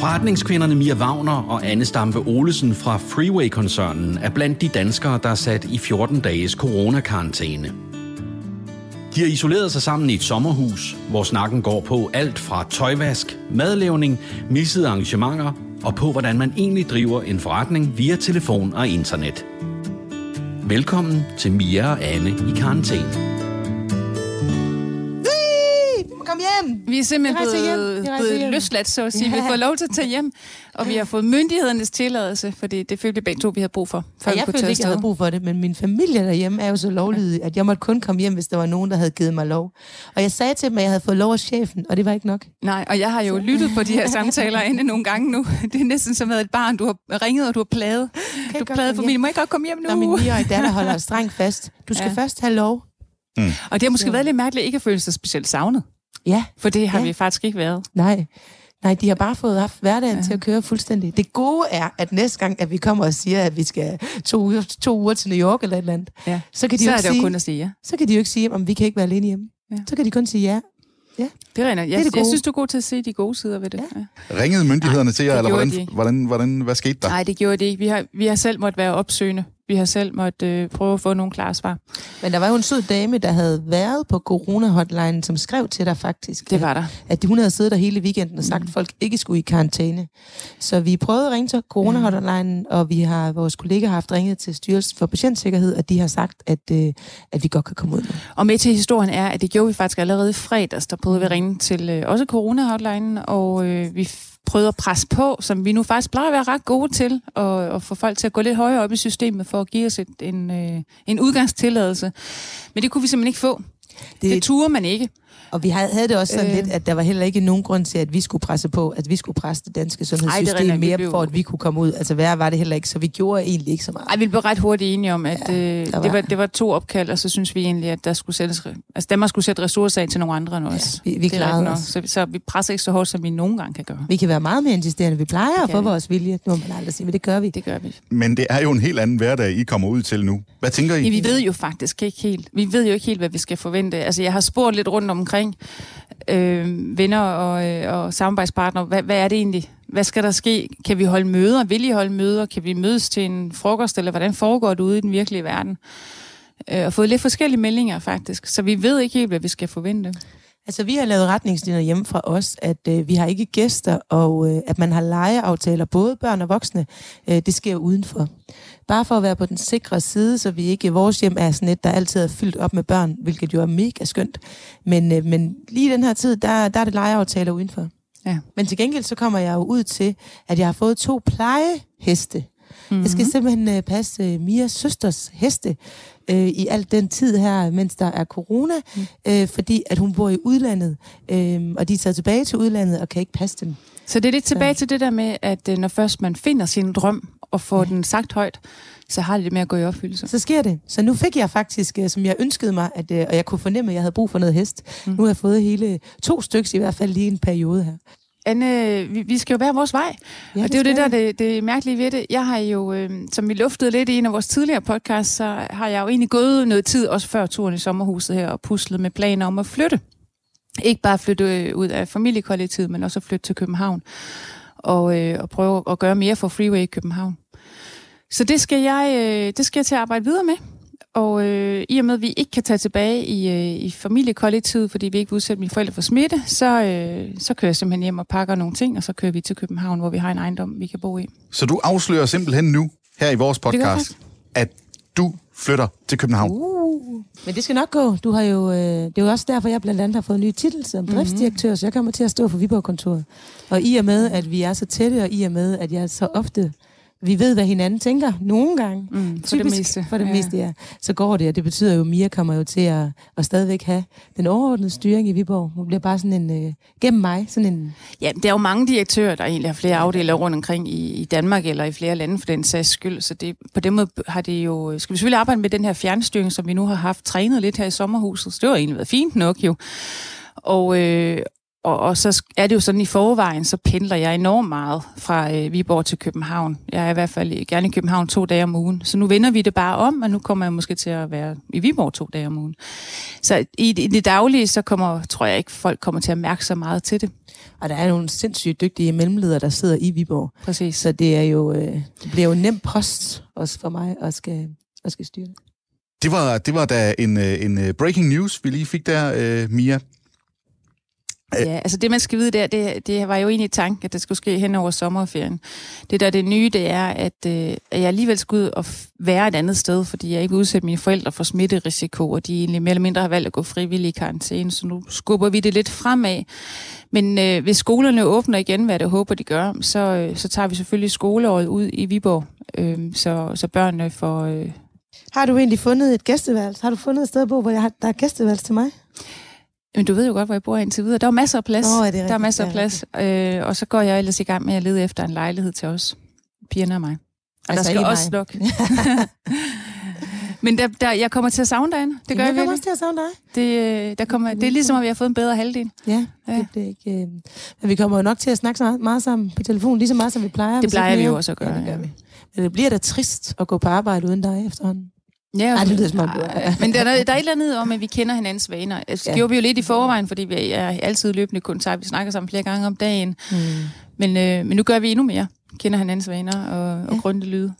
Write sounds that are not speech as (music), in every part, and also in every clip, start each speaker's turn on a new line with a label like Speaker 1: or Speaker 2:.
Speaker 1: Forretningskvinderne Mia Wagner og Anne Stampe Olesen fra Freeway-koncernen er blandt de danskere, der er sat i 14 dages coronakarantæne. De har isoleret sig sammen i et sommerhus, hvor snakken går på alt fra tøjvask, madlavning, missede arrangementer og på, hvordan man egentlig driver en forretning via telefon og internet. Velkommen til Mia og Anne i karantæne.
Speaker 2: Vi er simpelthen blevet, blevet løsladt, så at sige.
Speaker 3: Ja.
Speaker 2: Vi har fået lov til at tage hjem, og vi har fået myndighedernes tilladelse, fordi det følte vi begge to, vi havde brug for. før
Speaker 3: Og
Speaker 2: vi
Speaker 3: jeg følte ikke, jeg havde brug for det, men min familie derhjemme er jo så lovlydig, at jeg måtte kun komme hjem, hvis der var nogen, der havde givet mig lov. Og jeg sagde til dem, at jeg havde fået lov af chefen, og det var ikke nok.
Speaker 2: Nej, og jeg har jo lyttet på de her (laughs) samtaler inde nogle gange nu. Det er næsten som at et barn, du har ringet, og du har plaget.
Speaker 3: jeg
Speaker 2: Du
Speaker 3: godt
Speaker 2: har plaget
Speaker 3: komme
Speaker 2: familien. Må jeg godt komme hjem nu?
Speaker 3: Når min 9-årige datter holder (laughs) strengt fast. Du skal
Speaker 2: Ja.
Speaker 3: først have lov.
Speaker 2: Og det har måske været lidt mærkeligt ikke at føle sig specielt savnet.
Speaker 3: Ja,
Speaker 2: For det har
Speaker 3: Ja.
Speaker 2: vi faktisk ikke været.
Speaker 3: nej. Nej, de har bare fået haft hverdagen ja. til at køre fuldstændig. Det gode er, at næste gang, at vi kommer og siger, at vi skal to uger, to uger til New York eller et eller andet,
Speaker 2: Ja.
Speaker 3: så kan de,
Speaker 2: Så
Speaker 3: jo
Speaker 2: er
Speaker 3: ikke
Speaker 2: det jo
Speaker 3: sige,
Speaker 2: kun at sige ja.
Speaker 3: så kan de jo ikke sige, om vi kan ikke være alene hjemme.
Speaker 2: Ja.
Speaker 3: Så kan de kun sige ja.
Speaker 2: Det er rent. Jeg,
Speaker 3: det er det
Speaker 2: jeg
Speaker 3: gode.
Speaker 2: synes, du er god til at se de gode sider ved det.
Speaker 3: Ja.
Speaker 2: Ja.
Speaker 4: Ringede myndighederne til jer,
Speaker 2: det
Speaker 4: eller hvordan,
Speaker 2: de
Speaker 4: hvordan, hvordan, hvad skete der?
Speaker 2: Nej, det gjorde det ikke. Vi har, vi har selv måtte være opsøgende. Vi har selv måtte øh, prøve at få nogle klare svar.
Speaker 3: Men der var jo en sød dame, der havde været på corona-hotline, som skrev til dig faktisk.
Speaker 2: Det var der.
Speaker 3: at hun havde siddet der hele weekenden og sagt,
Speaker 2: Mm.
Speaker 3: at folk ikke skulle i karantæne. Så vi prøvede at ringe til corona og vi har vores kollegaer har haft ringet til Styrelsen for Patientsikkerhed, og de har sagt, at, øh, at vi godt kan komme ud.
Speaker 2: Og med til historien er, at det gjorde vi faktisk allerede i fredags. Der prøvede vi at ringe til øh, også corona-hotline, og øh, vi prøvede at presse på, som vi nu faktisk plejer at være ret gode til, og, og få folk til at gå lidt højere op i systemet for at give os et, en, øh, en udgangstilladelse. Men det kunne vi simpelthen ikke få. Det, det turde man ikke.
Speaker 3: Og vi havde, det også sådan
Speaker 2: Øh.
Speaker 3: lidt, at der var heller ikke nogen grund til, at vi skulle presse på, at vi skulle presse det danske sundhedssystem Ej,
Speaker 2: vi
Speaker 3: mere,
Speaker 2: blev-
Speaker 3: for at vi kunne komme ud. Altså værre var det heller ikke, så vi gjorde egentlig ikke så meget.
Speaker 2: Ej, vi blev ret hurtigt enige om, at
Speaker 3: Ja,
Speaker 2: øh, det,
Speaker 3: var-
Speaker 2: det var to opkald, og så synes vi egentlig, at der skulle sættes, altså Danmark skulle sætte ressourcer af til nogle andre end os.
Speaker 3: vi- vi
Speaker 2: Det er
Speaker 3: klarede os.
Speaker 2: Så, så vi presser ikke så hårdt, som vi nogen gange kan gøre.
Speaker 3: Vi kan være meget mere insisterende. Vi plejer at få
Speaker 2: vi.
Speaker 3: vores vilje. Nu må man aldrig sige, men det gør vi.
Speaker 2: Det gør vi.
Speaker 4: Men det er jo en helt anden hverdag, I kommer ud til nu. Hvad tænker I?
Speaker 2: Ja, vi ved jo faktisk ikke helt. Vi ved jo ikke helt, hvad vi skal forvente. Altså, jeg har spurgt lidt rundt omkring øh, venner og, øh, og samarbejdspartnere. Hvad, hvad er det egentlig? Hvad skal der ske? Kan vi holde møder? Vil I holde møder? Kan vi mødes til en frokost? Eller hvordan foregår det ude i den virkelige verden? Øh, og fået lidt forskellige meldinger, faktisk. Så vi ved ikke helt, hvad vi skal forvente.
Speaker 3: Altså, vi har lavet retningslinjer hjemme fra os, at øh, vi har ikke gæster, og øh, at man har legeaftaler, både børn og voksne. Øh, det sker udenfor. Bare for at være på den sikre side, så vi ikke i vores hjem er sådan et, der altid er fyldt op med børn, hvilket jo er mega skønt. Men, øh, men lige i den her tid, der, der er det legeaftaler udenfor.
Speaker 2: Ja.
Speaker 3: Men til gengæld så kommer jeg jo ud til, at jeg har fået to plejeheste. Mm-hmm. Jeg skal simpelthen øh, passe øh, Mias søsters heste øh, i al den tid her, mens der er corona, mm. øh, fordi at hun bor i udlandet, øh, og de er taget tilbage til udlandet og kan ikke passe dem.
Speaker 2: Så det er lidt tilbage til det der med, at øh, når først man finder sin drøm og får den sagt højt, så har det det med at gå i opfyldelse.
Speaker 3: Så sker det. Så nu fik jeg faktisk, øh, som jeg ønskede mig, at, øh, og jeg kunne fornemme, at jeg havde brug for noget hest. Mm. Nu har jeg fået hele to stykker i hvert fald lige en periode her.
Speaker 2: Anne, vi, vi skal jo være vores vej.
Speaker 3: Ja,
Speaker 2: og det er jo det, der er det, det mærkelige ved det. Jeg har jo, øh, som vi luftede lidt i en af vores tidligere podcasts, så har jeg jo egentlig gået noget tid, også før turen i sommerhuset her, og puslet med planer om at flytte. Ikke bare flytte øh, ud af familiekollektivet, men også at flytte til København. Og, øh, og prøve at gøre mere for Freeway i København. Så det skal jeg, øh, det skal jeg til at arbejde videre med. Og øh, i og med, at vi ikke kan tage tilbage i, øh, i familiekollektivet, fordi vi ikke vil udsætte mine forældre for smitte, så, øh, så kører jeg simpelthen hjem og pakker nogle ting, og så kører vi til København, hvor vi har en ejendom, vi kan bo i.
Speaker 4: Så du afslører simpelthen nu, her i vores podcast, at du flytter til København.
Speaker 3: Uh. Men det skal nok gå. Du har jo, øh, det er jo også derfor, jeg blandt andet har fået en ny titel som driftsdirektør, så jeg kommer til at stå for Viborg-kontoret. Og i og med, at vi er så tætte, og i og med, at jeg så ofte vi ved, hvad hinanden tænker nogle gange.
Speaker 2: Mm, for
Speaker 3: Typisk,
Speaker 2: det meste.
Speaker 3: For det ja. meste, ja. Så går det, og det betyder jo, at Mia kommer jo til at, at stadigvæk have den overordnede styring i Viborg. Hun bliver bare sådan en, øh, gennem mig, sådan en...
Speaker 2: Ja, der er jo mange direktører, der egentlig har flere afdelinger rundt omkring i, i Danmark eller i flere lande for den sags skyld. Så det, på den måde har det jo... Skal vi selvfølgelig arbejde med den her fjernstyring, som vi nu har haft trænet lidt her i sommerhuset. Så det har egentlig været fint nok jo. Og, øh, og, og så er det jo sådan i forvejen, så pendler jeg enormt meget fra øh, Viborg til København. Jeg er i hvert fald gerne i København to dage om ugen. Så nu vender vi det bare om, og nu kommer jeg måske til at være i Viborg to dage om ugen. Så i, i det daglige, så kommer, tror jeg ikke, folk kommer til at mærke så meget til det.
Speaker 3: Og der er nogle sindssygt dygtige mellemledere, der sidder i Viborg.
Speaker 2: Præcis.
Speaker 3: Så det er jo, øh, det bliver jo nem post også for mig at skal, at skal styre det.
Speaker 4: Det var, det var da en, øh, en øh, breaking news, vi lige fik der, øh, Mia.
Speaker 2: Ja, altså det man skal vide der, det, det var jo egentlig tanken, at det skulle ske hen over sommerferien. Det der det nye, det er, at, øh, at jeg alligevel skulle ud og være et andet sted, fordi jeg ikke vil udsætte mine forældre for smitterisiko, og de egentlig mere eller mindre har valgt at gå frivillig i karantæne, så nu skubber vi det lidt fremad. Men øh, hvis skolerne åbner igen, hvad jeg håber, de gør, så, øh, så tager vi selvfølgelig skoleåret ud i Viborg, øh, så, så børnene får... Øh...
Speaker 3: Har du egentlig fundet et gæsteværelse? Har du fundet et sted på, hvor jeg har, der er gæsteværelse til mig?
Speaker 2: Men du ved jo godt, hvor jeg bor indtil videre. Der er masser af plads.
Speaker 3: Nå, er
Speaker 2: der er masser af plads. Øh, og så går jeg ellers i gang med at lede efter en lejlighed til os. Pigerne og mig. Og
Speaker 3: Altså
Speaker 2: der skal også
Speaker 3: mig.
Speaker 2: nok. (laughs) Men der, der, jeg kommer til at savne dig, Anne. Det gør jeg,
Speaker 3: jeg kommer også til at savne dig.
Speaker 2: Det, øh, der kommer, det er ligesom, at vi har fået en bedre halvdel.
Speaker 3: Ja,
Speaker 2: Ja.
Speaker 3: Det, det er ikke, øh... Men vi kommer jo nok til at snakke så meget, meget sammen på telefon, lige så meget som vi plejer.
Speaker 2: Det plejer vi jo også at gøre,
Speaker 3: Ja, det gør
Speaker 2: ja.
Speaker 3: vi. Men det bliver da trist at gå på arbejde uden dig efterhånden.
Speaker 2: Ja,
Speaker 3: Ej, det lyder som om, er-
Speaker 2: Men der, er- der er et eller andet om, at vi kender hinandens vaner. Altså, det
Speaker 3: Ja.
Speaker 2: gjorde vi jo lidt i forvejen, fordi vi er altid løbende kontakt. Vi snakker sammen flere gange om dagen.
Speaker 3: Mm.
Speaker 2: Men, øh, men nu gør vi endnu mere. Kender hinandens vaner og, og
Speaker 3: Ja.
Speaker 2: grunde lyde.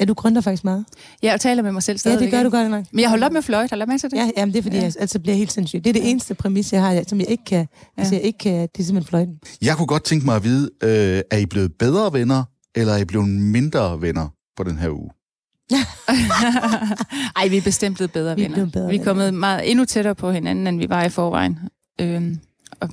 Speaker 3: Ja, du grønter faktisk meget.
Speaker 2: Jeg taler med mig selv
Speaker 3: Ja,
Speaker 2: stadigvæk.
Speaker 3: det gør du godt nok.
Speaker 2: Men jeg holder op med fløjt. Har du lagt mærke til det?
Speaker 3: Ja, jamen, det er fordi,
Speaker 2: Ja.
Speaker 3: ja. jeg altså bliver helt sindssygt. Det er det eneste præmis, jeg har, som jeg ikke kan. Ja. Altså, jeg ikke kan, det er simpelthen fløjten.
Speaker 4: Jeg kunne godt tænke mig at vide, øh, er I blevet bedre venner, eller er I blevet mindre venner på den her uge?
Speaker 2: Ej, vi er bestemt blevet bedre
Speaker 3: Vi er
Speaker 2: venner.
Speaker 3: bedre
Speaker 2: vi er
Speaker 3: venner.
Speaker 2: kommet meget endnu tættere på hinanden, end vi var i forvejen. Øhm, og,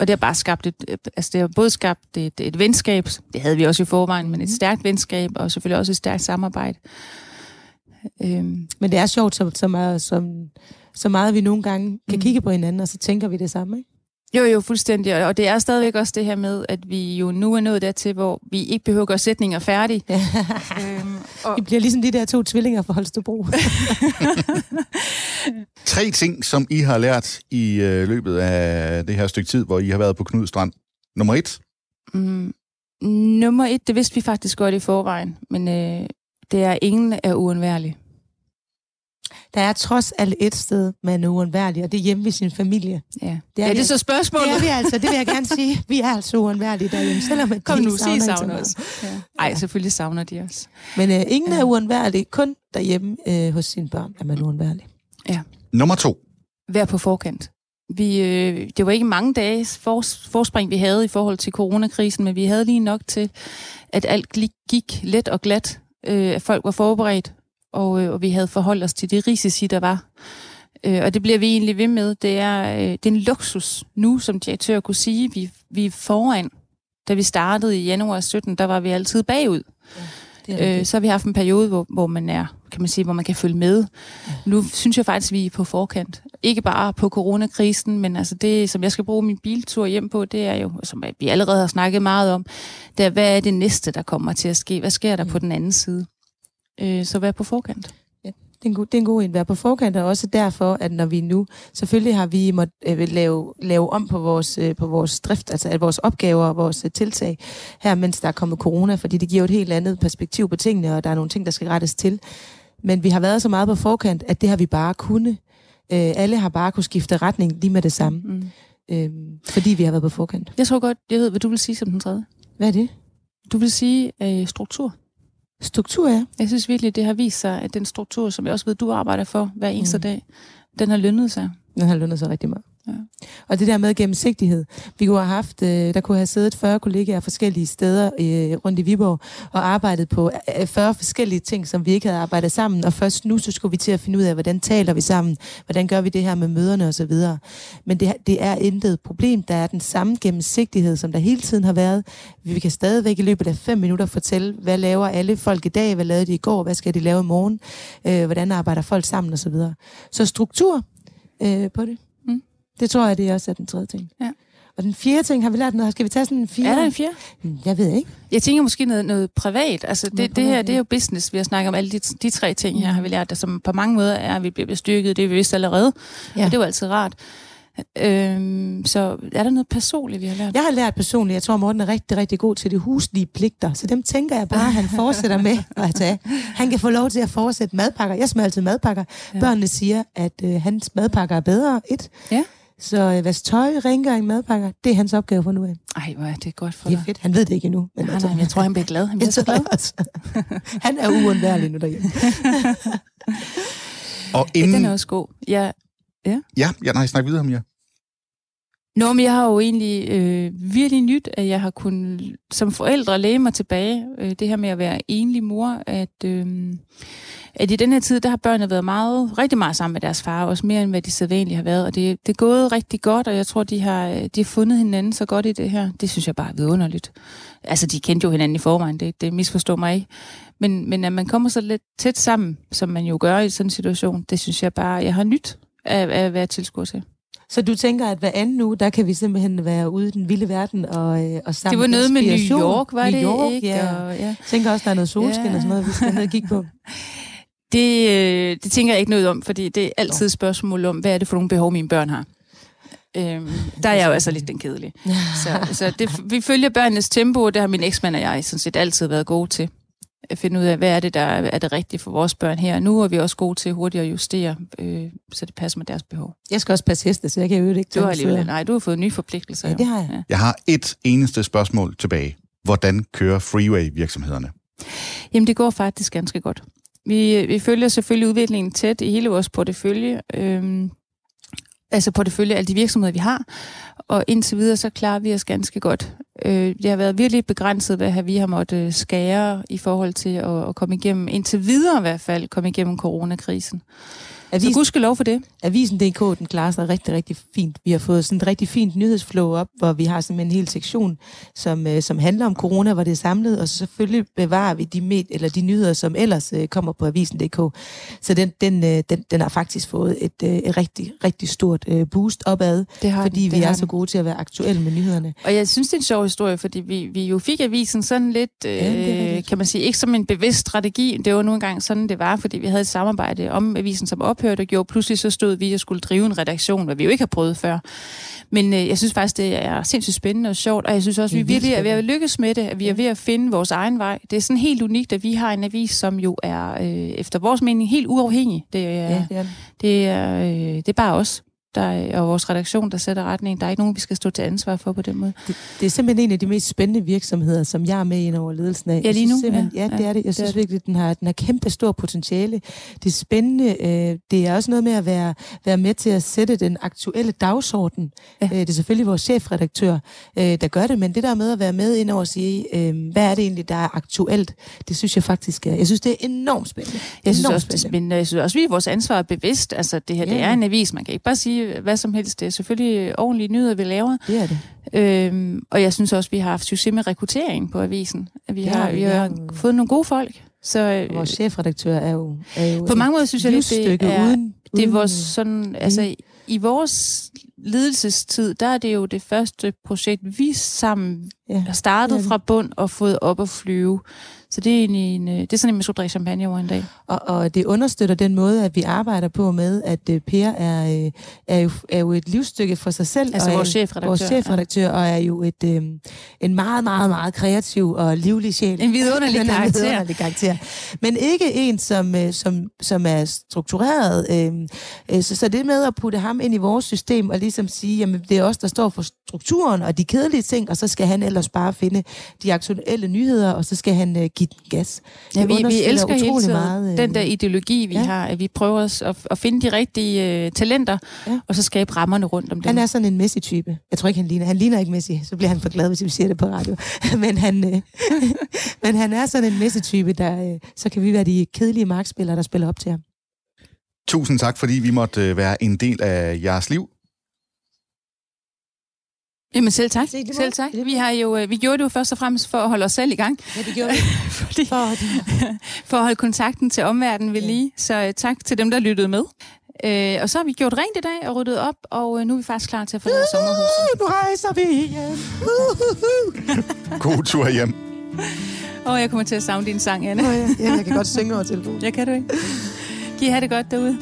Speaker 2: og det har bare skabt et, altså det har både skabt et, et venskab, det havde vi også i forvejen, men et
Speaker 3: Mhm.
Speaker 2: stærkt venskab, og selvfølgelig også et stærkt samarbejde. Øhm,
Speaker 3: Men det er sjovt, så, så, meget, som, så meget vi nogle gange kan mm. kigge på hinanden, og så tænker vi det samme. Ikke?
Speaker 2: Jo, jo, fuldstændig. Og det er stadigvæk også det her med, at vi jo nu er nået dertil, hvor vi ikke behøver at gøre sætninger færdige. øhm, og,
Speaker 3: Vi bliver ligesom de der to tvillinger fra Holstebro. (laughs)
Speaker 4: Tre ting, som I har lært i øh, løbet af det her stykke tid, hvor I har været på Knud Strand. Nummer et,
Speaker 2: Mm, nummer et, det vidste vi faktisk godt i forvejen, men øh, det er, ingen er uundværlig.
Speaker 3: Der er trods alt et sted, man er uundværlig, og det er hjemme ved sin familie.
Speaker 2: Ja,
Speaker 3: Det er
Speaker 2: ja, det er så spørgsmålet.
Speaker 3: Det er vi altså, det vil jeg gerne sige. Vi er altså uundværlige derhjemme, selvom at
Speaker 2: Kom
Speaker 3: de
Speaker 2: nu,
Speaker 3: savner
Speaker 2: savner os. Ja. Ej, selvfølgelig savner de os.
Speaker 3: Men øh, ingen
Speaker 2: Ja.
Speaker 3: er uundværlige, kun derhjemme øh, hos sine børn er man uundværlig.
Speaker 4: nummer to.
Speaker 2: Vær på forkant. Vi, øh, det var ikke mange dages fors, forspring, vi havde i forhold til coronakrisen, men vi havde lige nok til, at alt gik- gik let og glat. Øh, at folk var forberedt, og, øh, og vi havde forholdt os til de risici, der var. Øh, og det bliver vi egentlig ved med. Det er, øh, det er en luksus nu, som direktør kunne sige. Vi, vi er foran. Da vi startede i januar 17, der var vi altid bagud.
Speaker 3: Er
Speaker 2: Øh, så har vi haft en periode, hvor, hvor man er, kan man sige, hvor man kan følge med. Nu synes jeg faktisk, vi er på forkant. Ikke bare på coronakrisen, men altså det, som jeg skal bruge min biltur hjem på, det er jo, som vi allerede har snakket meget om, det er, hvad er det næste, der kommer til at ske? Hvad sker der på den anden side? Øh, så vær på forkant.
Speaker 3: Det er en god, det er en god en at være på forkant, og også derfor, at når vi nu, selvfølgelig har vi måttet øh, lave, lave om på vores, øh, på vores drift, altså at vores opgaver og vores øh, tiltag her, mens der er kommet corona, fordi det giver jo et helt andet perspektiv på tingene, og der er nogle ting, der skal rettes til. Men vi har været så meget på forkant, at det har vi bare kunne. Øh, alle har bare kunne skifte retning lige med det samme,
Speaker 2: Mm.
Speaker 3: øh, fordi vi har været på forkant.
Speaker 2: Jeg tror godt, jeg ved, hvad du vil sige som den tredje.
Speaker 3: Hvad er det?
Speaker 2: Du vil sige øh, struktur.
Speaker 3: Struktur, ja.
Speaker 2: Jeg synes virkelig, det har vist sig, at den struktur, som jeg også ved, du arbejder for hver eneste. Mm. dag, den har lønnet sig.
Speaker 3: Den har lønnet sig rigtig meget.
Speaker 2: Ja.
Speaker 3: Og det der med gennemsigtighed. Vi kunne have haft, øh, der kunne have siddet 40 kollegaer forskellige steder øh, rundt i Viborg og arbejdet på øh, 40 forskellige ting, som vi ikke havde arbejdet sammen. Og først nu, så skulle vi til at finde ud af, hvordan taler vi sammen? Hvordan gør vi det her med møderne osv.? Men det, det er intet problem. Der er den samme gennemsigtighed, som der hele tiden har været. Vi kan stadigvæk i løbet af fem minutter fortælle, hvad laver alle folk i dag? Hvad lavede de i går? Hvad skal de lave i morgen? Hvordan arbejder folk sammen osv.? Så, så struktur øh, på det. Det tror jeg, det er også er den tredje ting.
Speaker 2: Ja.
Speaker 3: Og den fjerde ting, har vi lært noget? Skal vi tage sådan en fjerde?
Speaker 2: Er der en fjerde?
Speaker 3: Hmm, Jeg ved ikke.
Speaker 2: Jeg tænker måske noget, noget privat. Altså det, det her,
Speaker 3: privat,
Speaker 2: det er jo business. Vi har snakket om alle de, de tre ting her, har vi lært, der som på mange måder er, at vi bliver bestyrket. Det er vi vidst allerede. Ja. Og det er jo altid rart. Øhm, så er der noget personligt, vi har lært?
Speaker 3: Jeg har lært personligt, jeg tror, Morten er rigtig, rigtig god til de huslige pligter, så dem tænker jeg bare, at han fortsætter med (laughs) at tage. Han kan få lov til at fortsætte madpakker. Jeg smager altid madpakker. Ja. Børnene siger, at øh, hans madpakker er bedre. Et.
Speaker 2: Ja.
Speaker 3: Så øh, vask tøj, rengøring, madpakker, det er hans opgave for nu af.
Speaker 2: Ej, hvor er det godt for
Speaker 3: Det er
Speaker 2: dig.
Speaker 3: fedt. Han ved det ikke endnu. Men
Speaker 2: Nej,
Speaker 3: altså,
Speaker 2: nej, jeg tror, han bliver glad. Han (laughs) bliver så glad.
Speaker 3: også. (laughs) Han er uundværlig nu derhjemme.
Speaker 4: Og
Speaker 2: Ja,
Speaker 4: inden...
Speaker 2: den er også god. Ja.
Speaker 4: Ja, ja, nej, snak videre om jer.
Speaker 2: Nå, men jeg har jo egentlig øh, virkelig nyt, at jeg har kunnet som forældre læge mig tilbage. Øh, det her med at være enlig mor, at, øh, at i den her tid, der har børnene været meget, rigtig meget sammen med deres far, også mere end hvad de sædvanligt har været. Og det, det er gået rigtig godt, og jeg tror, de har, de har fundet hinanden så godt i det her. Det synes jeg bare er vidunderligt. Altså, de kendte jo hinanden i forvejen, det, det misforstår mig ikke. Men, men at man kommer så lidt tæt sammen, som man jo gør i sådan en situation, det synes jeg bare, jeg har nyt at, at være tilskuer til.
Speaker 3: Så du tænker, at hver anden uge, der kan vi simpelthen være ude i den vilde verden og, øh, og
Speaker 2: Det
Speaker 3: samle
Speaker 2: var noget med New. York, var
Speaker 3: New
Speaker 2: det
Speaker 3: York,
Speaker 2: ikke?
Speaker 3: Ja.
Speaker 2: Og, ja.
Speaker 3: Jeg tænker også, der er noget solskin
Speaker 2: Ja.
Speaker 3: og sådan noget, vi skal ned og kigge på. (laughs)
Speaker 2: Det, øh, det tænker jeg ikke noget om, fordi det er altid et spørgsmål om, hvad er det for nogle behov, mine børn har. Øhm, der er jeg jo altså lidt den kedelige. Så, så det, vi følger børnenes tempo, og det har min eksmand og jeg sådan set altid været gode til. At finde ud af, hvad er det, der er det rigtige for vores børn her og nu, og vi er også gode til hurtigt at justere, øh, så det passer med deres behov.
Speaker 3: Jeg skal også passe heste, så jeg kan jo ikke
Speaker 2: Du har alligevel, nej, du har fået nye forpligtelser.
Speaker 3: Ja, det har jeg.
Speaker 2: Ja.
Speaker 4: Jeg har et eneste spørgsmål tilbage. Hvordan kører Freeway-virksomhederne?
Speaker 2: Jamen, det går faktisk ganske godt. Vi, vi følger selvfølgelig udviklingen tæt i hele vores portefølje. Øhm, altså portefølje af alle de virksomheder, vi har. Og indtil videre, så klarer vi os ganske godt. Øh, det har været virkelig begrænset, hvad vi har måttet øh, skære i forhold til at, at komme igennem, indtil videre i hvert fald, komme igennem coronakrisen. Så
Speaker 3: Avisen,
Speaker 2: gudskelov for det.
Speaker 3: Avisen.dk, den klarer sig rigtig, rigtig fint. Vi har fået sådan et rigtig fint nyhedsflow op, hvor vi har simpelthen en hel sektion, som, øh, som handler om corona, hvor det er samlet, og så selvfølgelig bevarer vi de, med, eller de nyheder, som ellers øh, kommer på Avisen.dk. Så den, den, øh, den, den har faktisk fået et, øh, et rigtig, rigtig stort øh, boost opad,
Speaker 2: Det har
Speaker 3: fordi
Speaker 2: den, det
Speaker 3: vi er
Speaker 2: har
Speaker 3: så
Speaker 2: den.
Speaker 3: gode til at være aktuelle med nyhederne.
Speaker 2: Og jeg synes, det er en sjov historie, fordi vi, vi jo fik avisen sådan lidt, øh,
Speaker 3: Ja, er
Speaker 2: kan man sige, ikke som en bevidst strategi. Det var nu engang sådan, det var, fordi vi havde et samarbejde om avisen, som ophørte og gjorde. Pludselig så stod vi og skulle drive en redaktion, hvad vi jo ikke har prøvet før. Men øh, jeg synes faktisk, det er sindssygt spændende og sjovt, og jeg synes også, vi
Speaker 3: er
Speaker 2: virkelig er ved at lykkes med det, at vi er ved at finde vores egen vej. Det er sådan helt unikt, at vi har en avis, som jo er, øh, efter vores mening, helt uafhængig. Det er,
Speaker 3: Ja, det er
Speaker 2: det er, øh, det er bare os, der, er- og vores redaktion, der sætter retning. Der er ikke nogen, vi skal stå til ansvar for på den måde.
Speaker 3: Det, det er simpelthen en af de mest spændende virksomheder, som jeg er med ind over ledelsen af.
Speaker 2: Ja, lige nu, ja.
Speaker 3: Ja, det er det. Jeg
Speaker 2: det
Speaker 3: synes
Speaker 2: det.
Speaker 3: virkelig, den har, den har kæmpe stor potentiale. Det er spændende. Øh, det er også noget med at være, være med til at sætte den aktuelle dagsorden.
Speaker 2: Ja.
Speaker 3: Øh, det er selvfølgelig vores chefredaktør, øh, der gør det, men det der med at være med ind over og sige, øh, hvad er det egentlig, der er aktuelt, det synes jeg faktisk er, jeg synes, det er enormt spændende.
Speaker 2: Jeg synes
Speaker 3: Enormt
Speaker 2: også, det spændende. Jeg synes også, vi er vores ansvar er bevidst. Altså, det her, det
Speaker 3: Ja.
Speaker 2: er en avis. Man kan ikke bare sige hvad som helst. Det er selvfølgelig ordentlige nyheder, vi laver.
Speaker 3: Det er det.
Speaker 2: Øhm, og jeg synes også, vi har haft succes med rekruttering på avisen. Vi har,
Speaker 3: har vi.
Speaker 2: har
Speaker 3: jo-
Speaker 2: fået nogle gode folk. Så øh,
Speaker 3: Vores chefredaktør er jo, er jo
Speaker 2: på mange måder synes jeg lidt, det er,
Speaker 3: uden,
Speaker 2: det er vores sådan, altså i vores ledelsestid, der er det jo det første projekt, vi sammen
Speaker 3: Ja, er det.
Speaker 2: fra bund og fået op at flyve. Så det er, egentlig en, øh, det er sådan en, man skulle drikke champagne over en dag.
Speaker 3: Og, og det understøtter den måde, at vi arbejder på med, at uh, Per er, øh, er, jo, er jo et livsstykke for sig selv.
Speaker 2: Altså
Speaker 3: og
Speaker 2: vores chefredaktør.
Speaker 3: Vores chefredaktør, og er jo et, øh, en meget, meget, meget kreativ og livlig sjæl.
Speaker 2: En vidunderlig
Speaker 3: Han (laughs) er en
Speaker 2: karakter.
Speaker 3: vidunderlig karakter. Men ikke en, som, øh, som, som er struktureret. Øh, øh, så, så det med at putte ham ind i vores system og ligesom sige, jamen det er os, der står for strukturen og de kedelige ting, og så skal han ellers bare finde de aktuelle nyheder, og så skal han øh, give den gas.
Speaker 2: Ja,
Speaker 3: Det
Speaker 2: vi, vi elsker hele
Speaker 3: utrolig
Speaker 2: tiden
Speaker 3: meget, øh,
Speaker 2: den der ideologi, vi
Speaker 3: ja.
Speaker 2: har, at vi prøver os at, at finde de rigtige øh, talenter,
Speaker 3: Ja.
Speaker 2: og så skabe rammerne rundt om dem.
Speaker 3: Han er sådan en Messi-type. Jeg tror ikke, han ligner. Han ligner ikke Messi. Så bliver han for glad, hvis vi siger det på radio. (laughs) men, han, øh, (laughs) men han er sådan en Messi-type, der øh, så kan vi være de kedelige markspillere, der spiller op til ham.
Speaker 4: Tusind tak, fordi vi måtte øh, være en del af jeres liv.
Speaker 2: Jamen selv tak.
Speaker 3: Se,
Speaker 2: Selv tak. Vi, har jo, øh, vi gjorde det jo først og fremmest for at holde os selv i gang.
Speaker 3: Ja, det gjorde vi. (laughs)
Speaker 2: Fordi,
Speaker 3: For, (laughs)
Speaker 2: for at holde kontakten til omverdenen ved
Speaker 3: Ja.
Speaker 2: lige. Så øh, tak til dem, der lyttede med. Øh, og så har vi gjort rent i dag og ryddet op, og øh, nu er vi faktisk klar til at forlade sommerhuset.
Speaker 3: nu rejser vi igen. (laughs)
Speaker 4: God tur hjem.
Speaker 2: Og jeg kommer til at savne din sang, Anne.
Speaker 3: Nå, ja, jeg kan godt synge over telefonen.
Speaker 2: Jeg kan du ikke. Kan I have det godt derude?